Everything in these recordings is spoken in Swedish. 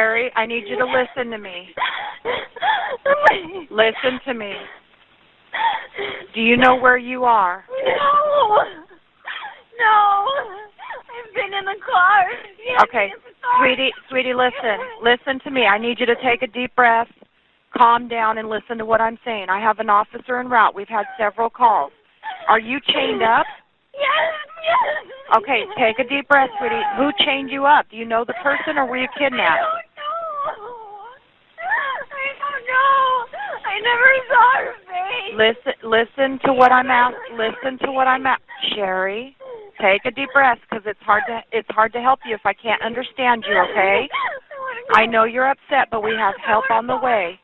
Sherry, I need you to listen to me. Listen to me. Do you know where you are? No. No. I've been in the car. Yes, Okay, in the car. Sweetie, sweetie, listen. Listen to me. I need you to take a deep breath, calm down, and listen to what I'm saying. I have an officer en route. We've had several calls. Are you chained up? Yes, yes. Okay, take a deep breath, sweetie. Who chained you up? Do you know the person or were you kidnapped? don't know. I don't know. I never saw her face. Listen, listen to what I'm at. Listen to what I'm at. Sherry, take a deep breath because it's hard to it's hard to help you if I can't understand you. Okay? I know you're upset, but we have help on the way,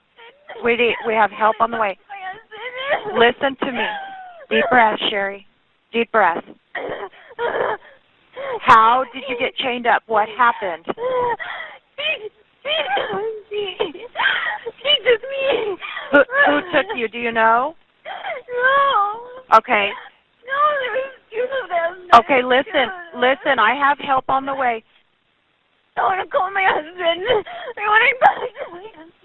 sweetie. We have help on the way. Listen to me. Deep breath, Sherry. Deep breath. How did you get chained up? What happened? She, she, took me. Who, who took you? Do you know? No. Okay. No, there was two of them. Okay, listen, listen. I have help on the way. I want to call my husband. I want to call my husband.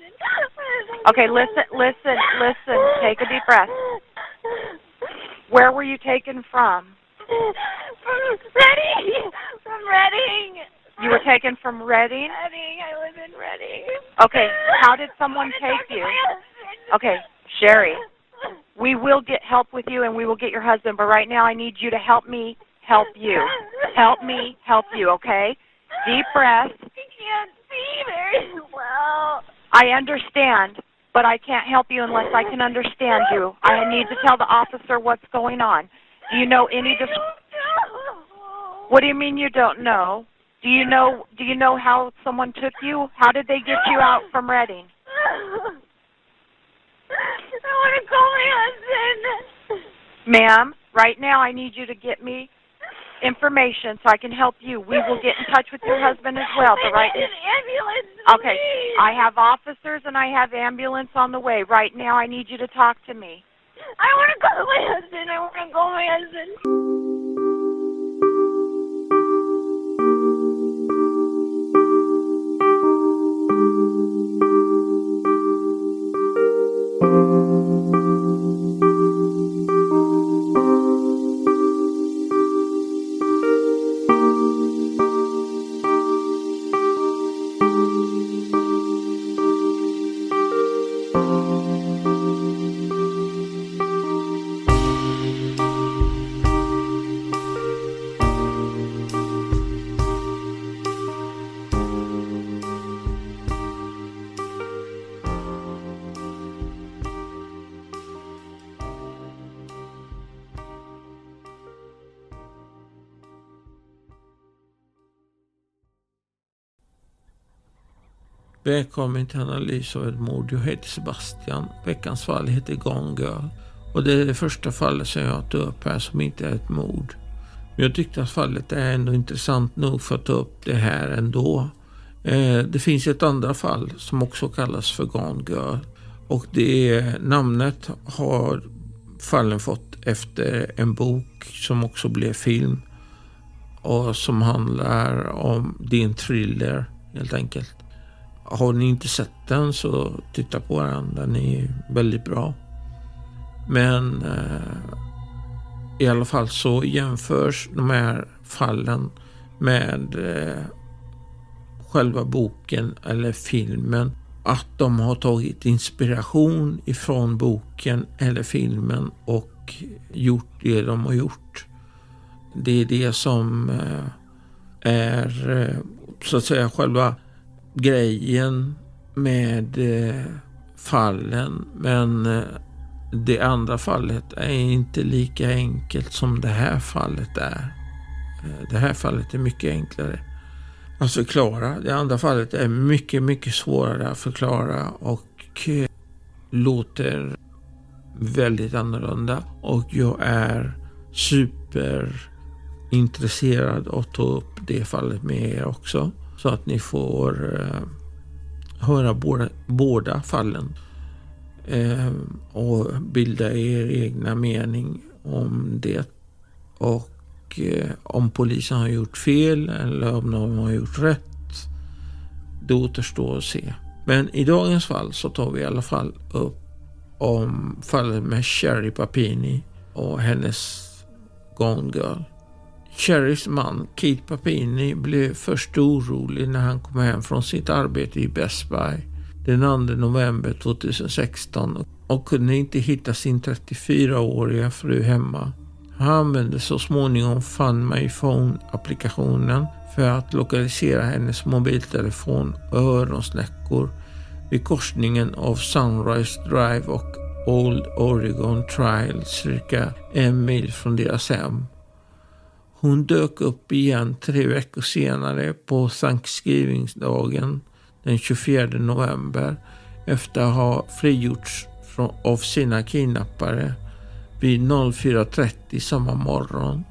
Okay, listen, listen, listen. Take a deep breath. Where were you taken from? From Reading. From Reading. You were taken from Reading. Reading. I live in Reading. Okay, how did someone take you? Okay, Sherry. We will get help with you and we will get your husband, but right now I need you to help me help you. Help me help you, okay? Deep breath. I can't see very well. I understand, but I can't help you unless I can understand you. I need to tell the officer what's going on. Do you know any I dis-. What do you mean you don't know? Do you know do you know how someone took you? How did they get you out from Reading? I want to call my husband. Ma'am, right now I need you to get me information so I can help you. We will get in touch with your husband as well, but I right need an ambulance. Okay. please. I have officers and I have ambulance on the way. Right now I need you to talk to me. I want to call my husband. I want to call my husband. Välkommen till analys av ett mord. Jag heter Sebastian. Veckans fall heter Gone Girl. Och det är det första fallet som jag tar upp här som inte är ett mord. Men jag tyckte att fallet är ändå intressant nog för att ta upp det här ändå. Eh, det finns ett andra fall som också kallas för Gone Girl. Och det namnet har fallen fått efter en bok som också blev film. Och som handlar om, det är en thriller helt enkelt. Har ni inte sett den så titta på den. Den är väldigt bra. Men eh, i alla fall så jämförs de här fallen med eh, själva boken eller filmen. Att de har tagit inspiration ifrån boken eller filmen och gjort det de har gjort. Det är det som eh, är eh, så att säga själva grejen med eh, fallen. Men eh, det andra fallet är inte lika enkelt som det här fallet är. Eh, det här fallet är mycket enklare att förklara. Det andra fallet är mycket, mycket svårare att förklara och låter väldigt annorlunda. Och jag är superintresserad att ta upp det fallet med er också. Så att ni får eh, höra båda, båda fallen. Eh, och bilda er egna mening om det. Och eh, om polisen har gjort fel eller om de har gjort rätt. det återstår att se. Men i dagens fall så tar vi i alla fall upp om fallet med Sherry Papini och hennes Gone Girl. Cherrys man Keith Papini blev först orolig när han kom hem från sitt arbete i Best Buy den 2 november 2016 och kunde inte hitta sin 34-åriga fru hemma. Han använde så småningom Find My Phone-applikationen för att lokalisera hennes mobiltelefon och öronsnäckor vid korsningen av Sunrise Drive och Old Oregon Trail cirka en mil från deras hem. Hon dök upp igen tre veckor senare på Thanksgiving-dagen den 24 november efter att ha frigjorts av sina kidnappare vid 04.30 samma morgon.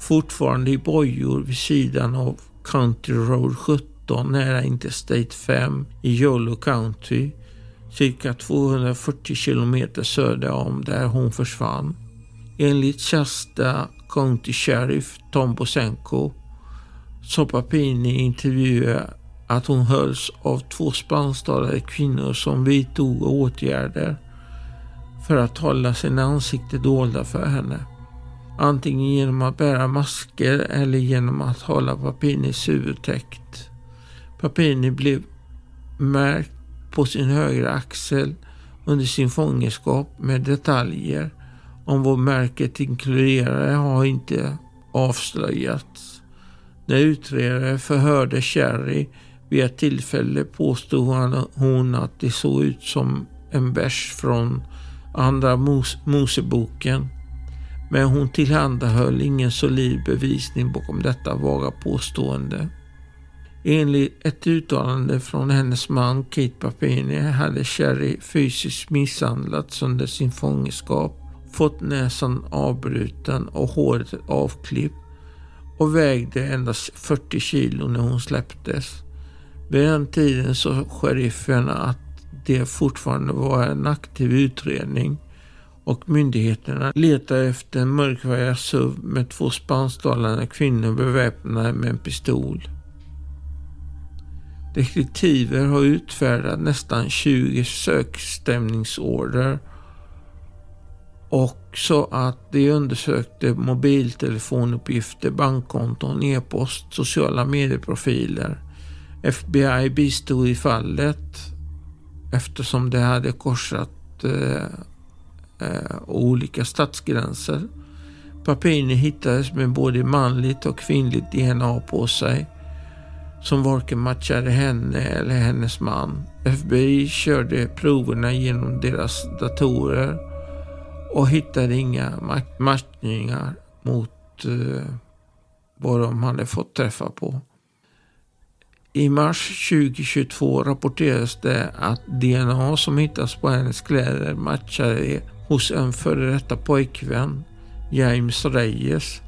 Fortfarande i bojor vid sidan av County Road 17 nära Interstate 5 i Yolo County cirka 240 kilometer söder om där hon försvann. Enligt Shasta County Sheriff Tom Bosenko sa Papini i intervjuer att hon hölls av två spansktalande kvinnor som vidtog åtgärder för att hålla sina ansikten dolda för henne. Antingen genom att bära masker eller genom att hålla Papinis huvud täckt. Papini blev märkt på sin högra axel under sin fångenskap med detaljer om vad märket inkluderade har inte avslöjats. När utredare förhörde Cherry vid ett tillfälle påstod hon att det såg ut som en bärs från Andra Mos Moseboken. Men hon tillhandahöll ingen solid bevisning bakom detta vaga påstående. Enligt ett uttalande från hennes man Kate Papini hade Sherry fysiskt misshandlats under sin fångenskap, fått näsan avbruten och håret avklippt och vägde endast 40 kilo när hon släpptes. Vid den tiden sa sheriffen att det fortfarande var en aktiv utredning och myndigheterna letar efter en mörkfärgad SUV med två spansktalande kvinnor beväpnade med en pistol. Detektiver har utfärdat nästan 20 sökstämningsorder och så att de undersökte mobiltelefonuppgifter, bankkonton, e-post, sociala medieprofiler. FBI bistod i fallet eftersom det hade korsat eh, eh, olika stadsgränser. Papini hittades med både manligt och kvinnligt DNA på sig som varken matchade henne eller hennes man. FBI körde proverna genom deras datorer och hittade inga matchningar mot eh, vad de hade fått träffa på. I mars 2022 rapporterades det att DNA som hittats på hennes kläder matchade hos en före detta pojkvän, James Reyes,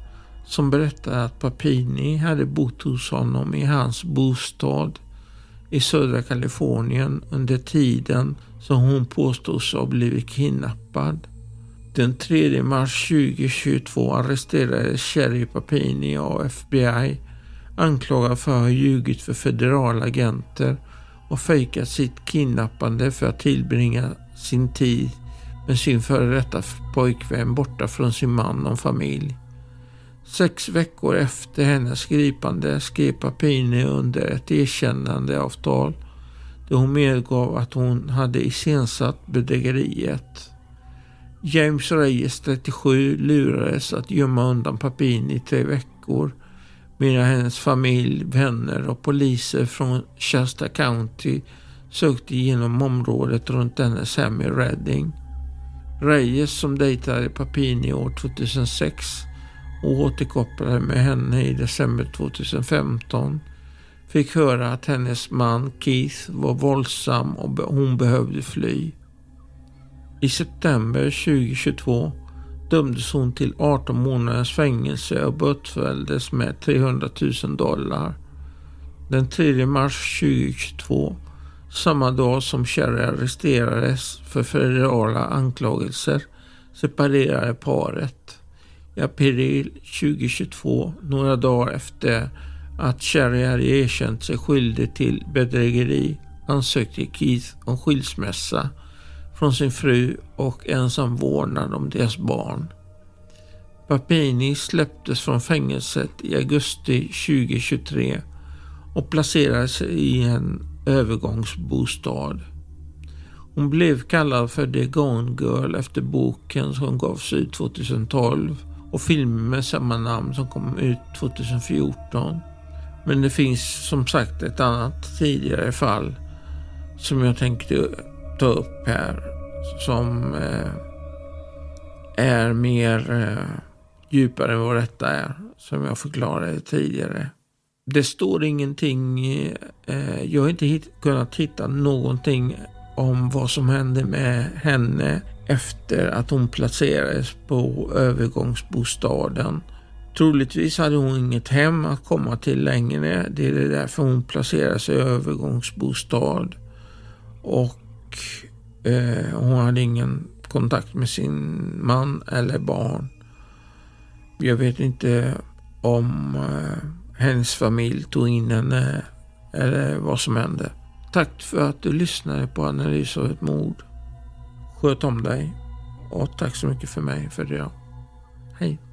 som berättade att Papini hade bott hos honom i hans bostad i södra Kalifornien under tiden som hon påstås ha blivit kidnappad. Den 3 mars 2022 arresterades Sherry Papini av FBI anklagad för att ha ljugit för federala agenter och fejkat sitt kidnappande för att tillbringa sin tid med sin före detta pojkvän borta från sin man och familj. Sex veckor efter hennes gripande skrev Papini under ett erkännandeavtal där hon medgav att hon hade iscensatt bedrägeriet. James Reyes, 37, lurades att gömma undan Papini i tre veckor medan hennes familj, vänner och poliser från Shasta County sökte genom området runt hennes hem i Redding. Reyes som dejtade Papini år 2006 och återkopplade med henne i december 2015 fick höra att hennes man Keith var våldsam och hon behövde fly. I september 2022 dömdes hon till 18 månaders fängelse och bötfälldes med 300 000 dollar. Den 3 mars 2022, samma dag som Cherry arresterades för federala anklagelser, separerade paret. I april 2022, några dagar efter att Cherry hade erkänt sig skyldig till bedrägeri ansökte Keith om skilsmässa från sin fru och ensam vårdnad om deras barn. Papini släpptes från fängelset i augusti 2023 och placerades i en övergångsbostad. Hon blev kallad för The Gone Girl efter boken som gavs ut 2012 och filmen med samma namn som kom ut 2014. Men det finns som sagt ett annat tidigare fall som jag tänkte ta upp här som eh, är mer eh, djupare än vad detta är, som jag förklarade tidigare. Det står ingenting, eh, jag har inte hit, kunnat hitta någonting om vad som hände med henne efter att hon placerades på övergångsbostaden. Troligtvis hade hon inget hem att komma till längre. Det är därför hon placerades i övergångsbostad. Och eh, hon hade ingen kontakt med sin man eller barn. Jag vet inte om eh, hennes familj tog in henne eller vad som hände. Tack för att du lyssnade på Analys av ett mord. Sköt om dig och tack så mycket för mig för idag. Hej!